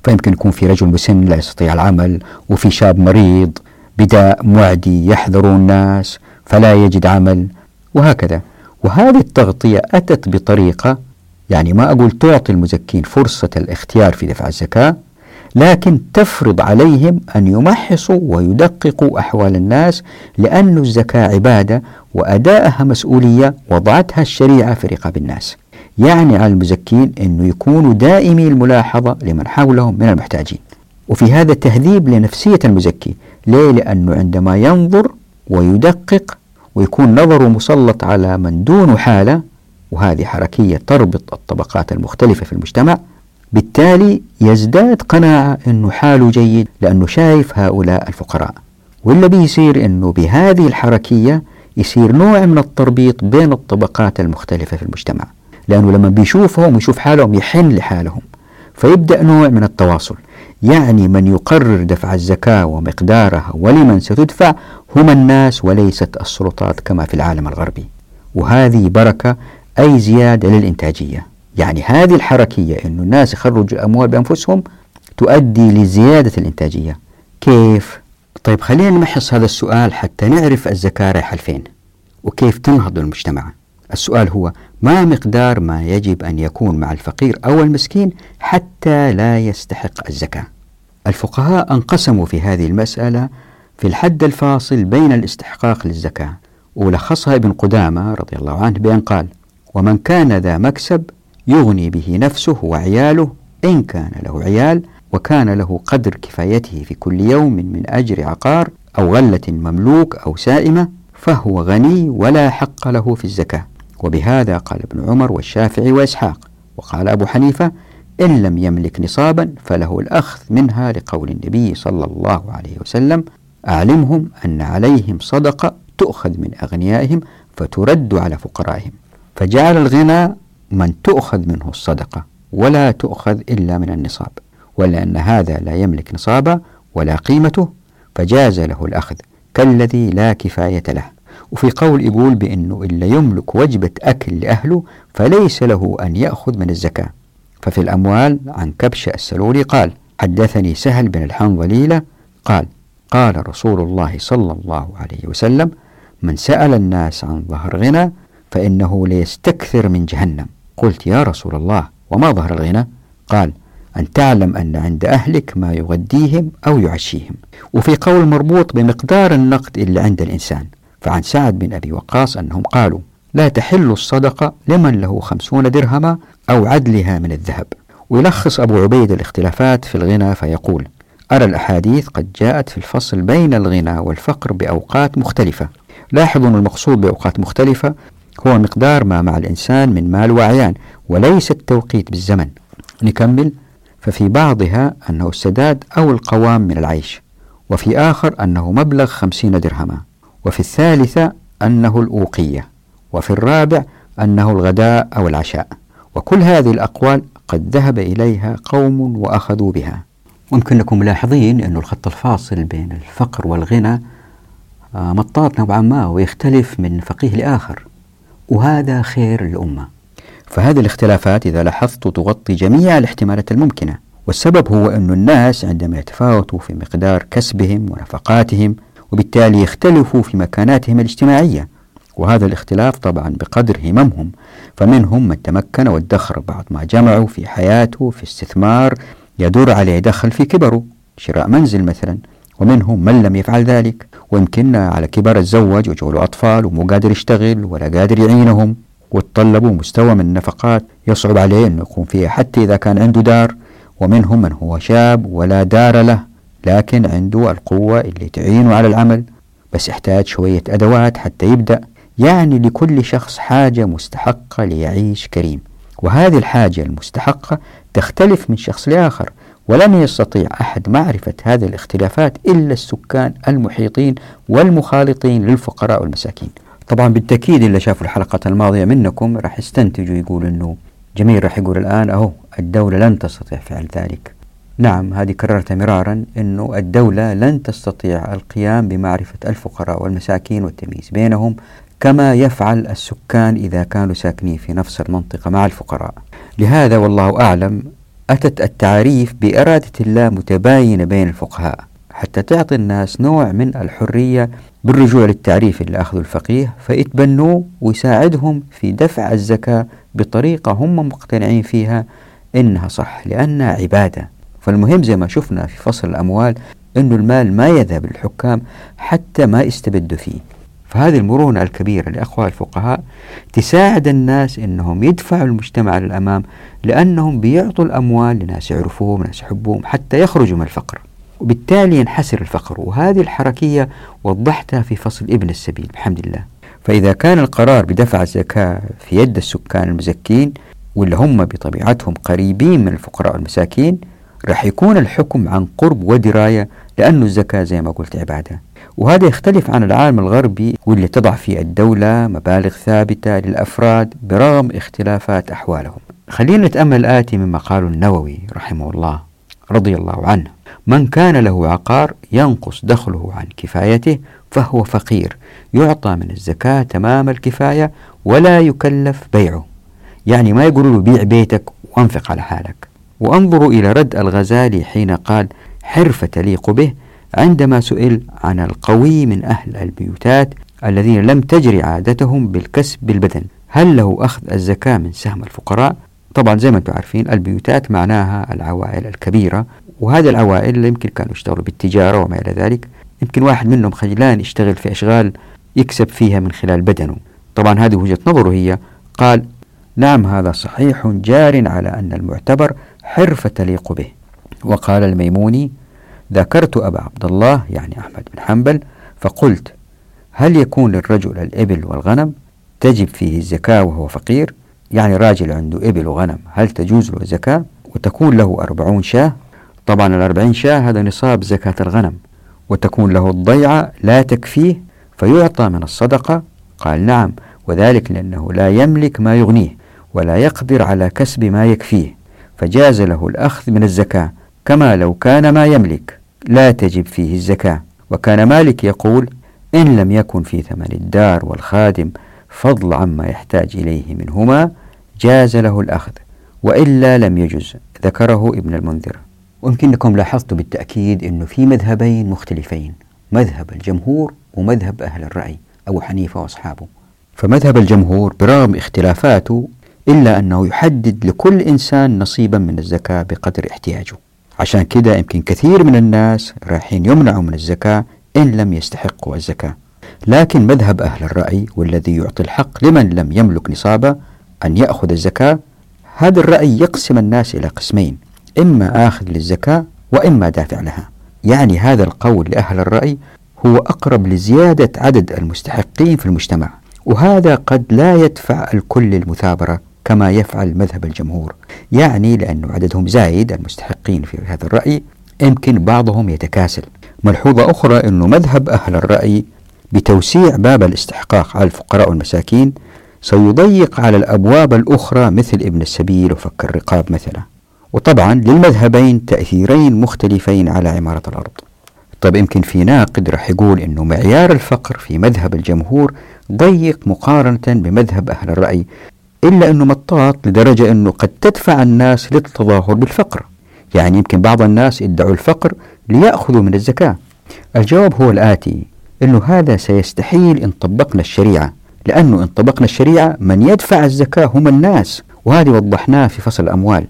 فيمكن يكون في رجل مسن لا يستطيع العمل وفي شاب مريض بداء معدي يحذر الناس فلا يجد عمل وهكذا. وهذه التغطية أتت بطريقة يعني ما أقول تعطي المزكين فرصة الاختيار في دفع الزكاة لكن تفرض عليهم أن يمحصوا ويدققوا أحوال الناس لأن الزكاة عبادة وأداءها مسؤولية وضعتها الشريعة في رقاب الناس يعني على المزكين أنه يكونوا دائمي الملاحظة لمن حولهم من المحتاجين وفي هذا تهذيب لنفسية المزكي ليه؟ لأنه عندما ينظر ويدقق ويكون نظره مسلط على من دون حالة وهذه حركية تربط الطبقات المختلفة في المجتمع. بالتالي يزداد قناعة أنه حاله جيد لأنه شايف هؤلاء الفقراء. واللي بيصير أنه بهذه الحركية يصير نوع من التربيط بين الطبقات المختلفة في المجتمع. لأنه لما بيشوفهم ويشوف حالهم يحن لحالهم فيبدأ نوع من التواصل. يعني من يقرر دفع الزكاة ومقدارها ولمن ستدفع هم الناس وليست السلطات كما في العالم الغربي. وهذه بركة أي زيادة للإنتاجية. يعني هذه الحركية أن الناس يخرجوا الأموال بأنفسهم تؤدي لزيادة الإنتاجية. كيف؟ طيب خلينا نمحص هذا السؤال حتى نعرف الزكاة رايحة لفين. وكيف تنهض المجتمع؟ السؤال هو ما مقدار ما يجب أن يكون مع الفقير أو المسكين حتى لا يستحق الزكاة. الفقهاء انقسموا في هذه المسألة في الحد الفاصل بين الاستحقاق للزكاة ولخصها ابن قدامة رضي الله عنه بأن قال ومن كان ذا مكسب يغني به نفسه وعياله إن كان له عيال وكان له قدر كفايته في كل يوم من أجر عقار أو غلة مملوك أو سائمة فهو غني ولا حق له في الزكاة. وبهذا قال ابن عمر والشافعي وإسحاق. وقال أبو حنيفة إن لم يملك نصابا فله الأخذ منها لقول النبي صلى الله عليه وسلم أعلمهم أن عليهم صدقة تؤخذ من أغنيائهم فترد على فقرائهم. فجعل الغنى من تؤخذ منه الصدقة ولا تؤخذ إلا من النصاب. ولأن هذا لا يملك نصابا ولا قيمته فجاز له الأخذ كالذي لا كفاية له. وفي قول يقول بأنه إلا يملك وجبة أكل لأهله فليس له أن يأخذ من الزكاة. ففي الأموال عن كبش السلولي قال حدثني سهل بن الحنظليلة قال قال رسول الله صلى الله عليه وسلم من سأل الناس عن ظهر غنى فإنه ليستكثر من جهنم. قلت يا رسول الله وما ظهر الغنى؟ قال أن تعلم أن عند أهلك ما يغديهم أو يعشيهم. وفي قول مربوط بمقدار النقد اللي عند الإنسان. فعن سعد بن أبي وقاص أنهم قالوا لا تحل الصدقة لمن له خمسون درهما أو عدلها من الذهب. ويلخص أبو عبيد الاختلافات في الغنى فيقول أرى الأحاديث قد جاءت في الفصل بين الغنى والفقر بأوقات مختلفة. لاحظوا أن المقصود بأوقات مختلفة هو مقدار ما مع الإنسان من مال وعيان وليس التوقيت بالزمن. نكمل. ففي بعضها أنه السداد أو القوام من العيش وفي آخر أنه مبلغ خمسين درهما. وفي الثالثة أنه الأوقية وفي الرابع أنه الغداء أو العشاء. وكل هذه الأقوال قد ذهب إليها قوم وأخذوا بها. ممكن أنكم ملاحظين أن الخط الفاصل بين الفقر والغنى آه، مطاط نوعا ما ويختلف من فقيه لآخر وهذا خير الأمة فهذه الاختلافات إذا لاحظت تغطي جميع الاحتمالات الممكنة والسبب هو أن الناس عندما يتفاوتوا في مقدار كسبهم ونفقاتهم وبالتالي يختلفوا في مكاناتهم الاجتماعية. وهذا الاختلاف طبعا بقدر هممهم فمنهم من تمكن وادخر بعض ما جمعوا في حياته في استثمار يدور عليه دخل في كبره شراء منزل مثلا ومنهم من لم يفعل ذلك. ويمكن على كبر تزوج وجوله أطفال ومو قادر يشتغل ولا قادر يعينهم وتطلبوا مستوى من النفقات. يصعب عليه أنه يقوم فيها حتى إذا كان عنده دار. ومنهم من هو شاب ولا دار له. لكن عنده القوة اللي تعينه على العمل بس يحتاج شوية أدوات حتى يبدأ يعني لكل شخص حاجة مستحقة ليعيش كريم. وهذه الحاجة المستحقة تختلف من شخص لآخر ولم يستطيع أحد معرفة هذه الاختلافات إلا السكان المحيطين والمخالطين للفقراء والمساكين. طبعا بالتأكيد اللي شافوا الحلقة الماضية منكم راح يستنتجوا يقولوا أنه جميل راح يقول الآن أهو الدولة لن تستطيع فعل ذلك. نعم هذه كررتها مرارا أنه الدولة لن تستطيع القيام بمعرفة الفقراء والمساكين والتمييز بينهم كما يفعل السكان إذا كانوا ساكنين في نفس المنطقة مع الفقراء. لهذا والله أعلم أتت التعريف بإرادة الله متباينة بين الفقهاء حتى تعطي الناس نوع من الحرية بالرجوع للتعريف اللي أخذه الفقيه فيتبنوه ويساعدهم في دفع الزكاة بطريقة هم مقتنعين فيها إنها صح لأنها عبادة. فالمهم زي ما شفنا في فصل الأموال أنه المال ما يذهب للحكام حتى ما يستبدوا فيه. فهذه المرونة الكبيرة لأخوة الفقهاء تساعد الناس أنهم يدفعوا المجتمع للأمام لأنهم بيعطوا الأموال لناس يعرفوهم ناس يحبوهم حتى يخرجوا من الفقر. وبالتالي ينحسر الفقر. وهذه الحركية وضحتها في فصل ابن السبيل بحمد الله. فإذا كان القرار بدفع الزكاة في يد السكان المزكين واللي هم بطبيعتهم قريبين من الفقراء والمساكين راح يكون الحكم عن قرب ودراية لأن الزكاة زي ما قلت عبادة. وهذا يختلف عن العالم الغربي واللي تضع فيه الدولة مبالغ ثابتة للأفراد برغم اختلافات أحوالهم. خلينا نتأمل الآتي مما قاله النووي رحمه الله رضي الله عنه. من كان له عقار ينقص دخله عن كفايته فهو فقير يعطى من الزكاة تمام الكفاية ولا يكلف بيعه. يعني ما يقولوا له بيع بيتك وانفق على حالك. وانظروا إلى رد الغزالي حين قال حرفة تليق به عندما سئل عن القوي من أهل البيوتات الذين لم تجري عادتهم بالكسب بالبدن. هل له أخذ الزكاة من سهم الفقراء؟ طبعا زي ما أنتم عارفين البيوتات معناها العوائل الكبيرة وهذه العوائل يمكن كانوا يشتغلوا بالتجارة وما إلى ذلك. يمكن واحد منهم خجلان يشتغل في أشغال يكسب فيها من خلال بدنه. طبعا هذه وجهة نظره هي قال نعم هذا صحيح جار على أن المعتبر حرفة تليق به. وقال الميموني ذكرت أبا عبد الله يعني أحمد بن حنبل فقلت هل يكون للرجل الإبل والغنم تجب فيه الزكاة وهو فقير؟ يعني راجل عنده إبل وغنم هل تجوز له الزكاة؟ وتكون له أربعون شاة. طبعا الأربعين شاة هذا نصاب زكاة الغنم وتكون له الضيعة لا تكفيه فيعطى من الصدقة؟ قال نعم وذلك لأنه لا يملك ما يغنيه ولا يقدر على كسب ما يكفيه. فجاز له الأخذ من الزكاة كما لو كان ما يملك لا تجب فيه الزكاة. وكان مالك يقول إن لم يكن في ثمن الدار والخادم فضل عما يحتاج إليه منهما جاز له الأخذ وإلا لم يجز ذكره ابن المنذر. ويمكنكم لاحظتوا بالتأكيد أنه في مذهبين مختلفين مذهب الجمهور ومذهب أهل الرأي أبو حنيفة وأصحابه. فمذهب الجمهور برغم اختلافاته إلا أنه يحدد لكل إنسان نصيبا من الزكاة بقدر احتياجه. عشان كده يمكن كثير من الناس رايحين يمنعوا من الزكاة إن لم يستحقوا الزكاة. لكن مذهب أهل الرأي والذي يعطي الحق لمن لم يملك نصابة أن يأخذ الزكاة هذا الرأي يقسم الناس إلى قسمين إما آخذ للزكاة وإما دافع لها. يعني هذا القول لأهل الرأي هو أقرب لزيادة عدد المستحقين في المجتمع وهذا قد لا يدفع الكل للمثابرة كما يفعل مذهب الجمهور. يعني لأن عددهم زايد المستحقين في هذا الرأي يمكن بعضهم يتكاسل. ملحوظة أخرى أن مذهب أهل الرأي بتوسيع باب الاستحقاق على الفقراء والمساكين سيضيق على الأبواب الأخرى مثل ابن السبيل وفك الرقاب مثلا. وطبعا للمذهبين تأثيرين مختلفين على عمارة الأرض. طيب يمكن في ناقد راح يقول إنه معيار الفقر في مذهب الجمهور ضيق مقارنة بمذهب أهل الرأي. إلا أنه مطاط لدرجة أنه قد تدفع الناس للتظاهر بالفقر. يعني يمكن بعض الناس ادعوا الفقر ليأخذوا من الزكاة. الجواب هو الآتي أنه هذا سيستحيل إن طبقنا الشريعة لأنه إن طبقنا الشريعة من يدفع الزكاة هم الناس وهذه وضحناه في فصل الأموال.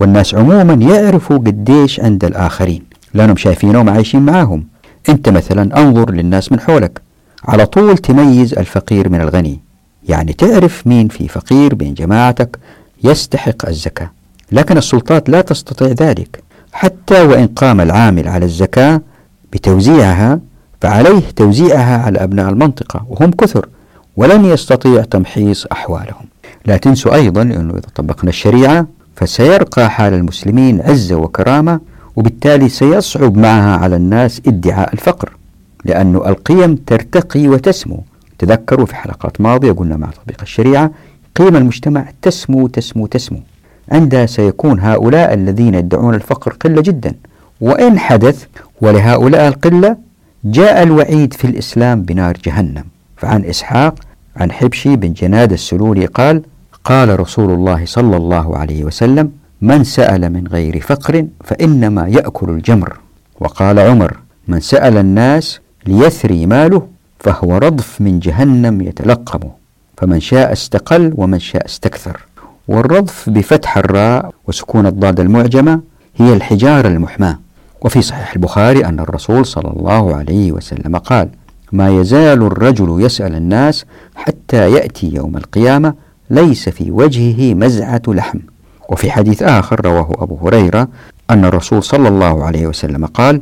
والناس عموما يعرفوا قديش عند الآخرين. لأنهم شايفينهم عايشين معاهم. أنت مثلا أنظر للناس من حولك. على طول تميز الفقير من الغني. يعني تعرف مين في فقير بين جماعتك يستحق الزكاة. لكن السلطات لا تستطيع ذلك. حتى وإن قام العامل على الزكاة بتوزيعها فعليه توزيعها على أبناء المنطقة وهم كثر ولن يستطيع تمحيص أحوالهم. لا تنسوا أيضا أنه إذا طبقنا الشريعة فسيرقى حال المسلمين عزة وكرامة وبالتالي سيصعب معها على الناس ادعاء الفقر لأن القيم ترتقي وتسمو. تذكروا في حلقات ماضية قلنا مع تطبيق الشريعة قيم المجتمع تسمو تسمو تسمو. عندها سيكون هؤلاء الذين يدعون الفقر قلة جدا. وإن حدث ولهؤلاء القلة جاء الوعيد في الإسلام بنار جهنم. فعن إسحاق عن حبشي بن جناد السلولي قال قال رسول الله صلى الله عليه وسلم من سأل من غير فقر فإنما يأكل الجمر وقال عمر من سأل الناس ليثري ماله فهو رضف من جهنم يتلقمه فمن شاء استقل ومن شاء استكثر. والرضف بفتح الراء وسكون الضاد المعجمة هي الحجارة المحماة. وفي صحيح البخاري أن الرسول صلى الله عليه وسلم قال ما يزال الرجل يسأل الناس حتى يأتي يوم القيامة ليس في وجهه مزعة لحم. وفي حديث آخر رواه أبو هريرة أن الرسول صلى الله عليه وسلم قال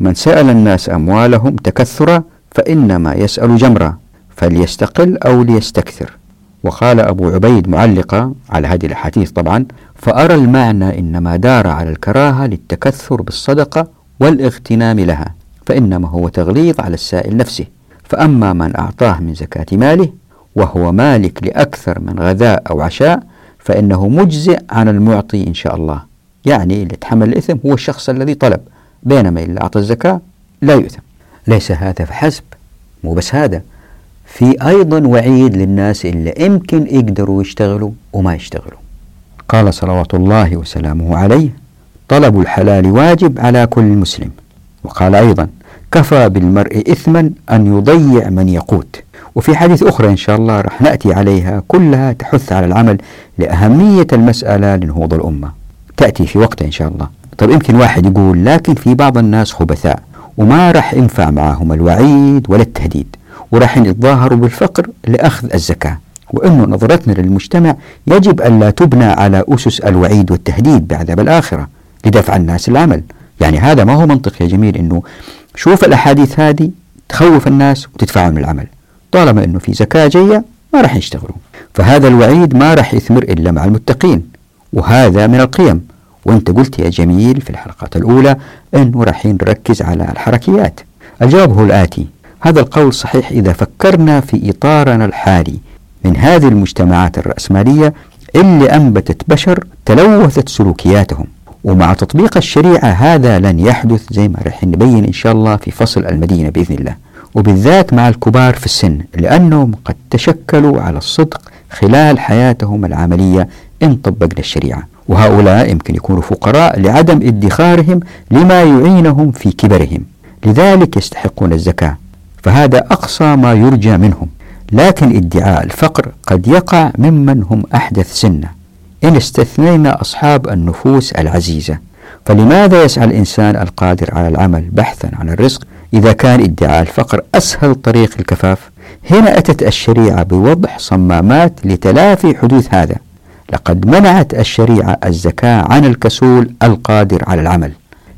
من سأل الناس أموالهم تكثرا فإنما يسأل جمرا فليستقل أو ليستكثر. وقال أبو عبيد معلقة على هذه الأحاديث طبعا فأرى المعنى إنما دار على الكراهة للتكثر بالصدقة والإغتنام لها فإنما هو تغليظ على السائل نفسه. فأما من أعطاه من زكاة ماله وهو مالك لأكثر من غذاء أو عشاء فإنه مجزئ عن المعطي إن شاء الله. يعني اللي يتحمل الإثم هو الشخص الذي طلب بينما اللي أعطى الزكاة لا يؤثم. ليس هذا فحسب مو بس هذا في أيضا وعيد للناس اللي يمكن يقدروا يشتغلوا وما يشتغلوا. قال صلوات الله وسلامه عليه طلب الحلال واجب على كل مسلم. وقال أيضا كفى بالمرء إثما أن يضيع من يقوت وفي حديث أخرى إن شاء الله رح نأتي عليها كلها تحث على العمل لأهمية المسألة لنهوض الأمة. تأتي في وقتها إن شاء الله. طيب يمكن واحد يقول لكن في بعض الناس خبثاء. وما راح ينفع معهم الوعيد ولا التهديد وراح يتظاهروا بالفقر لأخذ الزكاة. وأنه نظرتنا للمجتمع يجب أن لا تبنى على أسس الوعيد والتهديد بعذاب الآخرة لدفع الناس العمل. يعني هذا ما هو منطق يا جميل أنه شوف الأحاديث هذه تخوف الناس وتدفعهم العمل طالما أنه في زكاة جاية ما راح يشتغلوا. فهذا الوعيد ما راح يثمر إلا مع المتقين وهذا من القيم. وانت قلت يا جميل في الحلقات الأولى أنه راح نركز على الحركيات. الجواب هو الآتي. هذا القول صحيح إذا فكرنا في إطارنا الحالي من هذه المجتمعات الرأسمالية اللي أنبتت بشر تلوثت سلوكياتهم. ومع تطبيق الشريعة هذا لن يحدث زي ما رح نبين إن شاء الله في فصل المدينة بإذن الله. وبالذات مع الكبار في السن لأنهم قد تشكلوا على الصدق خلال حياتهم العملية إن طبقنا الشريعة. وهؤلاء يمكن يكونوا فقراء لعدم ادخارهم لما يعينهم في كبرهم. لذلك يستحقون الزكاة. فهذا أقصى ما يرجى منهم. لكن ادعاء الفقر قد يقع ممن هم أحدث سنة. إن استثنينا أصحاب النفوس العزيزة. فلماذا يسعى الإنسان القادر على العمل بحثا عن الرزق إذا كان ادعاء الفقر أسهل طريق الكفاف؟ هنا أتت الشريعة بوضع صمامات لتلافي حدوث هذا. لقد منعت الشريعة الزكاة عن الكسول القادر على العمل.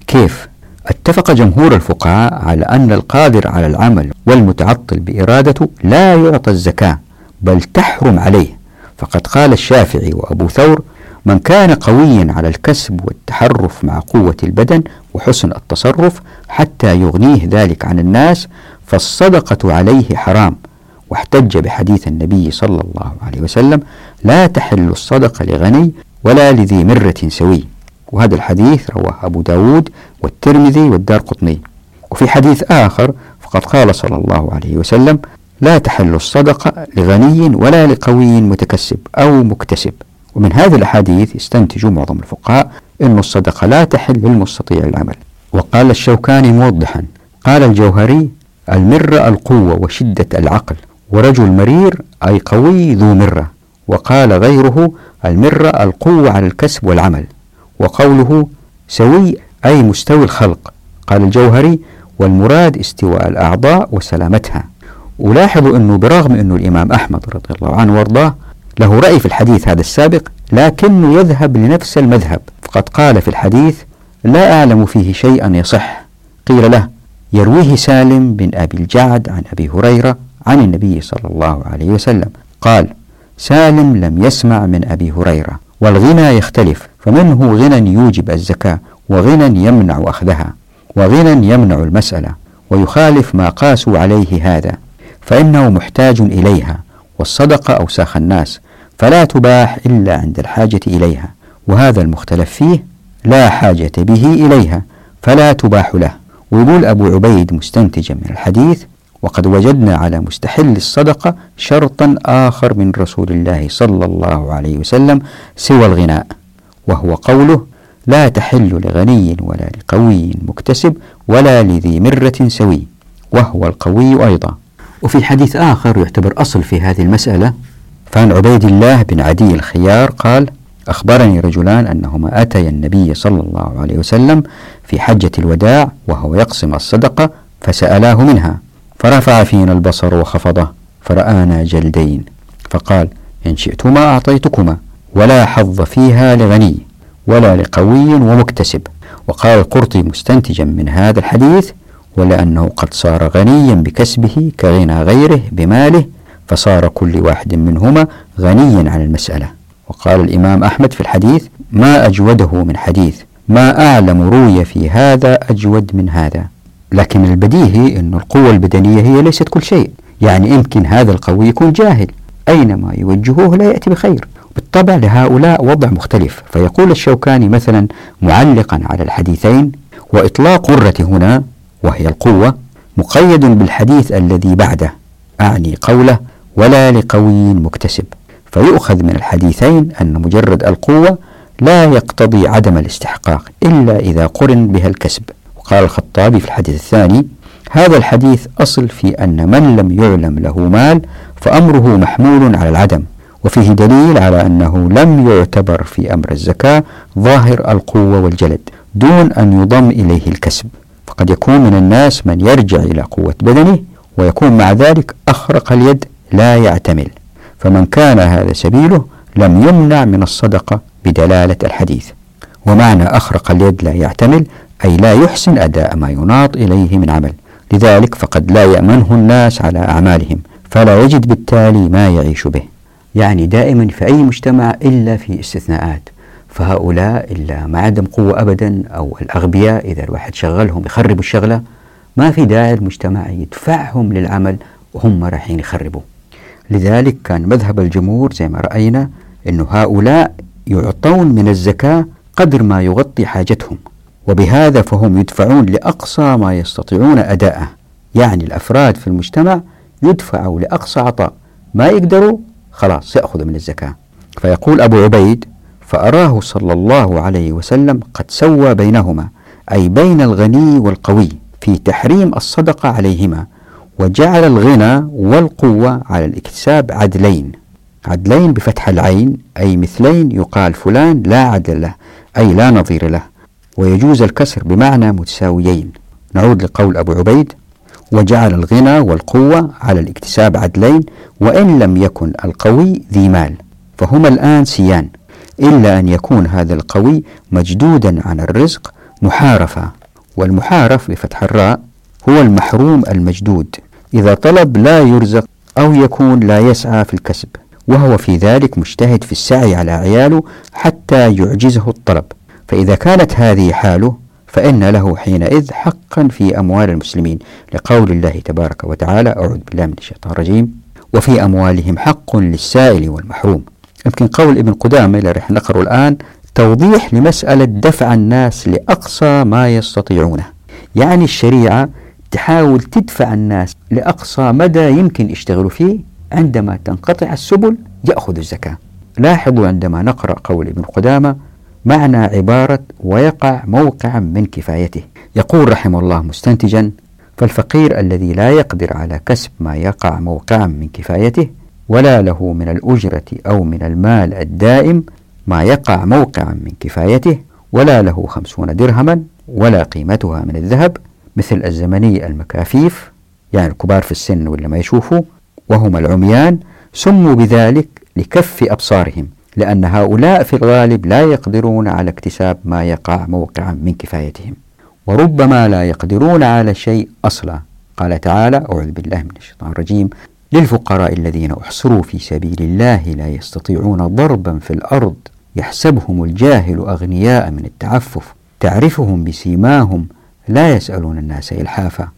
كيف؟ اتفق جمهور الفقهاء على أن القادر على العمل والمتعطل بإرادته لا يعطى الزكاة بل تحرم عليه. فقد قال الشافعي وأبو ثور من كان قويا على الكسب والتحرف مع قوة البدن وحسن التصرف حتى يغنيه ذلك عن الناس فالصدقة عليه حرام واحتج بحديث النبي صلى الله عليه وسلم لا تحل الصدقة لغني ولا لذي مرة سوي. وهذا الحديث رواه أبو داود والترمذي والدار قطني وفي حديث آخر فقد قال صلى الله عليه وسلم لا تحل الصدقة لغني ولا لقوي متكسب أو مكتسب. ومن هذه الأحاديث يستنتج معظم الفقهاء أن الصدقة لا تحل للمستطيع العمل. وقال الشوكاني موضحا قال الجوهري المرة القوة وشدة العقل ورجل مرير أي قوي ذو مرة. وقال غيره المرة القوة على الكسب والعمل. وقوله سوي أي مستوي الخلق. قال الجوهري والمراد استواء الأعضاء وسلامتها. ولاحظوا أنه برغم أنه الإمام أحمد رضي الله عنه وارضاه له رأي في الحديث هذا السابق لكنه يذهب لنفس المذهب. فقد قال في الحديث لا أعلم فيه شيئا يصح. قيل له يرويه سالم بن أبي الجعد عن أبي هريرة عن النبي صلى الله عليه وسلم. قال سالم لم يسمع من أبي هريرة والغنى يختلف فمنه غنى يوجب الزكاة وغنى يمنع أخذها وغنى يمنع المسألة ويخالف ما قاسوا عليه هذا فإنه محتاج إليها والصدقة أوساخ الناس فلا تباح إلا عند الحاجة إليها وهذا المختلف فيه لا حاجة به إليها فلا تباح له. ويقول أبو عبيد مستنتجا من الحديث وقد وجدنا على مستحل الصدقة شرطا آخر من رسول الله صلى الله عليه وسلم سوى الغناء وهو قوله لا تحل لغني ولا لقوي مكتسب ولا لذي مرة سوي وهو القوي أيضا. وفي حديث آخر يعتبر أصل في هذه المسألة فعن عبيد الله بن عدي الخيار قال أخبرني رجلان أنهما أتيا النبي صلى الله عليه وسلم في حجة الوداع وهو يقسم الصدقة فسألاه منها. فرفع فينا البصر وخفضه فرآنا جلدين فقال إن شئتما أعطيتكما ولا حظ فيها لغني ولا لقوي ومكتسب. وقال القرطي مستنتجا من هذا الحديث ولأنه قد صار غنيا بكسبه كغنى غيره بماله فصار كل واحد منهما غنيا عن المسألة. وقال الإمام أحمد في الحديث ما أجوده من حديث ما أعلم روي في هذا أجود من هذا. لكن البديهي أن القوة البدنية هي ليست كل شيء. يعني يمكن هذا القوي يكون جاهل. أينما يوجهوه لا يأتي بخير. بالطبع لهؤلاء وضع مختلف. فيقول الشوكاني مثلا معلقا على الحديثين وإطلاق قرة هنا وهي القوة مقيد بالحديث الذي بعده أعني قوله ولا لقوي مكتسب. فيؤخذ من الحديثين أن مجرد القوة لا يقتضي عدم الاستحقاق إلا إذا قرن بها الكسب. وقال الخطابي في الحديث الثاني هذا الحديث أصل في أن من لم يعلم له مال فأمره محمول على العدم وفيه دليل على أنه لم يعتبر في أمر الزكاة ظاهر القوة والجلد دون أن يضم إليه الكسب فقد يكون من الناس من يرجع إلى قوة بدنه ويكون مع ذلك أخرق اليد لا يعتمل فمن كان هذا سبيله لم يمنع من الصدقة بدلالة الحديث ومعنى أخرق اليد لا يعتمل أي لا يحسن أداء ما يناط إليه من عمل. لذلك فقد لا يأمنه الناس على أعمالهم فلا يجد بالتالي ما يعيش به. يعني دائما في أي مجتمع إلا في استثناءات. فهؤلاء إلا ما عندهم قوة أبدا أو الأغبياء إذا الواحد شغلهم يخربوا الشغلة ما في داعي المجتمع يدفعهم للعمل وهم رايحين يخربوا. لذلك كان مذهب الجمهور زي ما رأينا أنه هؤلاء يعطون من الزكاة قدر ما يغطي حاجتهم. وبهذا فهم يدفعون لأقصى ما يستطيعون أداءه. يعني الأفراد في المجتمع يدفعوا لأقصى عطاء. ما يقدروا خلاص يأخذ من الزكاة. فيقول أبو عبيد فأراه صلى الله عليه وسلم قد سوى بينهما أي بين الغني والقوي في تحريم الصدقة عليهما وجعل الغنى والقوة على الاكتساب عدلين. عدلين بفتح العين أي مثلين يقال فلان لا عدل له أي لا نظير له. ويجوز الكسر بمعنى متساويين. نعود لقول أبو عبيد وجعل الغنى والقوة على الاكتساب عدلين وإن لم يكن القوي ذي مال. فهما الآن سيان. إلا أن يكون هذا القوي مجدودا عن الرزق محارفا. والمحارف بفتح الراء هو المحروم المجدود. إذا طلب لا يرزق أو يكون لا يسعى في الكسب. وهو في ذلك مجتهد في السعي على عياله حتى يعجزه الطلب. فإذا كانت هذه حاله فإن له حينئذ حقا في أموال المسلمين. لقول الله تبارك وتعالى أعوذ بالله من الشيطان الرجيم. وفي أموالهم حق للسائل والمحروم. يمكن قول ابن قدامة اللي رح نقرأه الآن توضيح لمسألة دفع الناس لأقصى ما يستطيعونه. يعني الشريعة تحاول تدفع الناس لأقصى مدى يمكن يشتغلوا فيه عندما تنقطع السبل يأخذ الزكاة. لاحظوا عندما نقرأ قول ابن قدامة معنى عبارة ويقع موقعا من كفايته. يقول رحمه الله مستنتجا فالفقير الذي لا يقدر على كسب ما يقع موقعا من كفايته ولا له من الأجرة أو من المال الدائم ما يقع موقعا من كفايته ولا له خمسون درهما ولا قيمتها من الذهب مثل الزمني المكافيف يعني الكبار في السن ولا ما يشوفوا وهم العميان سموا بذلك لكف أبصارهم. لأن هؤلاء في الغالب لا يقدرون على اكتساب ما يقع موقعا من كفايتهم. وربما لا يقدرون على شيء أصلا. قال تعالى أعوذ بالله من الشيطان الرجيم. للفقراء الذين أحصروا في سبيل الله لا يستطيعون ضربا في الأرض. يحسبهم الجاهل أغنياء من التعفف. تعرفهم بسيماهم. لا يسألون الناس إلحافا.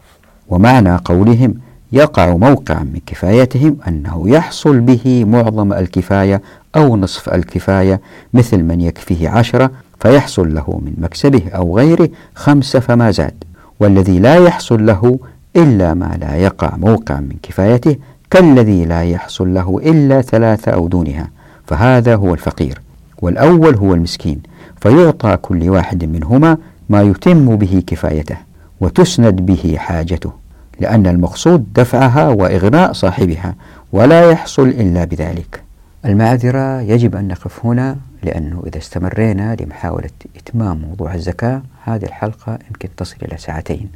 ومعنى قولهم يقع موقعا من كفايتهم أنه يحصل به معظم الكفاية أو نصف الكفاية مثل من يكفيه عشرة فيحصل له من مكسبه أو غيره خمسة فما زاد. والذي لا يحصل له إلا ما لا يقع موقعا من كفايته كالذي لا يحصل له إلا ثلاثة أو دونها فهذا هو الفقير. والأول هو المسكين فيعطى كل واحد منهما ما يتم به كفايته وتسند به حاجته لأن المقصود دفعها وإغناء صاحبها ولا يحصل إلا بذلك. المعذرة يجب أن نقف هنا لأنه إذا استمرينا لمحاولة إتمام موضوع الزكاة هذه الحلقة يمكن تصل إلى ساعتين.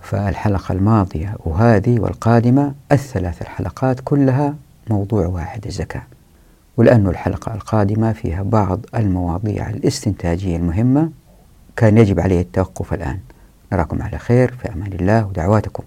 فالحلقة الماضية وهذه والقادمة الثلاث الحلقات كلها موضوع واحد الزكاة. ولأن الحلقة القادمة فيها بعض المواضيع الاستنتاجية المهمة كان يجب عليه التوقف الآن. نراكم على خير في أمان الله ودعواتكم.